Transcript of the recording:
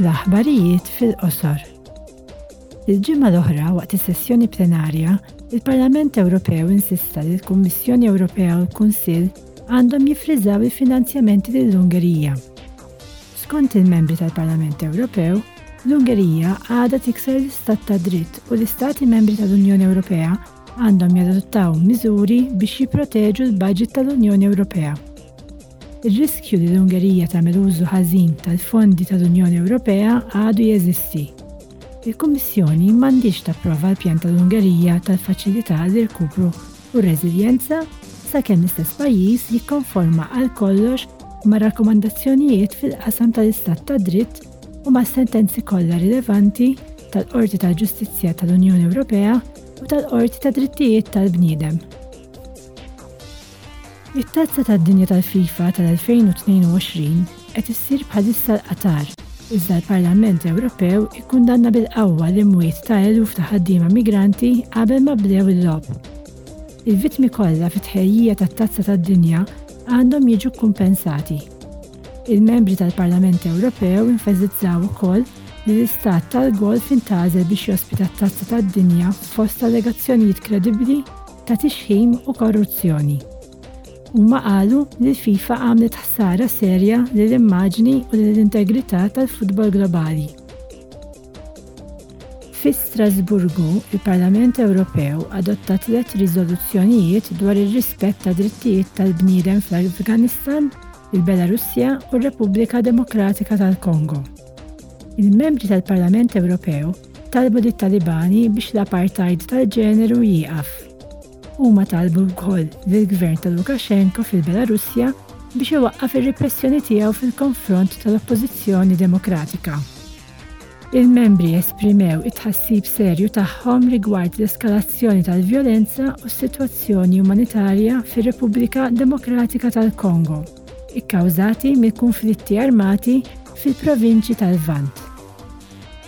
L-aħbarijiet fil-qosor. Il-ġimgħa l-oħra waqt is-sessjoni plenarja, il-Parlament Ewropew insista li l-Kummissjoni Ewropea u l-Kunsill għandhom jiffriżaw il-finanzjamenti lill-Ungerija. Skont il-membri tal-Parlament Ewropew, l-Ungerija għadha tikser l-istat ta' dritt u l-istati membri tal-Unjoni Ewropea għandhom jadottaw miżuri biex jipproteġu l-baġit tal-Unjoni Ewropea. Ir-riskju li l-Ungerija tagħmel użu ħażin tal-fondi tal-Unjoni Ewropea għadu jeżisti. Il-Kummissjoni m'għandhiex tapprova l-pjan tal-Ungerija tal-Faċilità għall-Irkupru u r-Reżiljenza sakemm l-istess pajjiż jikkonforma għal kollox mar-rakkomandazzjonijiet fil-qasam tal-istat tad-dritt u mas-sentenzi kollha rilevanti tal-Qorti tal-Ġustizzja tal-Unjoni Ewropea u tal-Qorti tad-Drittijiet tal-Bniedem. It-Tazza tad-Dinja tal-FIFA tal-2022 qed issir bħalissa l-Qatar, iżda l-Parlament Ewropew ikkundanna bil-qawwa l-imwiet ta' eluf ta' ħaddiema migranti qabel ma bdew il-logħob. Il-vittmi kollha fit-tħejjija tat-Tazza tad-Dinja għandhom jiġu kkumpensati. Il-membri tal-Parlament Ewropew infeżizzaw ukoll li l-Istat tal-Golf intgħażel biex jospita t-Tazza tad-Dinja fost allegazzjonijiet kredibbli ta' tixħim u korruzzjoni. Huma qalu li l-FIFA għamlet ħsara serja lill-immaġni u lill-integrità tal-futbol globali. Fi Strasburgu, il-Parlament Ewropew adotta tliet riżoluzzjonijiet dwar ir-rispett ta' drittijiet tal-bniedem fl-Afganistan, il-Belarussja u r-Repubblika Demokratika tal-Kongo. Il-membri tal-Parlament Ewropew talbu lit-Talibani biex l-apartheid tal-ġeneru jieqaf. Huma talbu wkoll lill-Gvern ta' Lukashenko fil-Belarussja biex iwaqqaf ir-repressjoni tiegħu fil-konfront tal-oppożizzjoni demokratika. Il-membri esprimew it-tħassib serju tagħhom rigward l-eskalazzjoni tal-vjolenza u s-sitwazzjoni umanitarja fir-Repubblika Demokratika tal-Kongo, ikkawżati mill-kunflitti armati fil-provinċi tal-Lvant.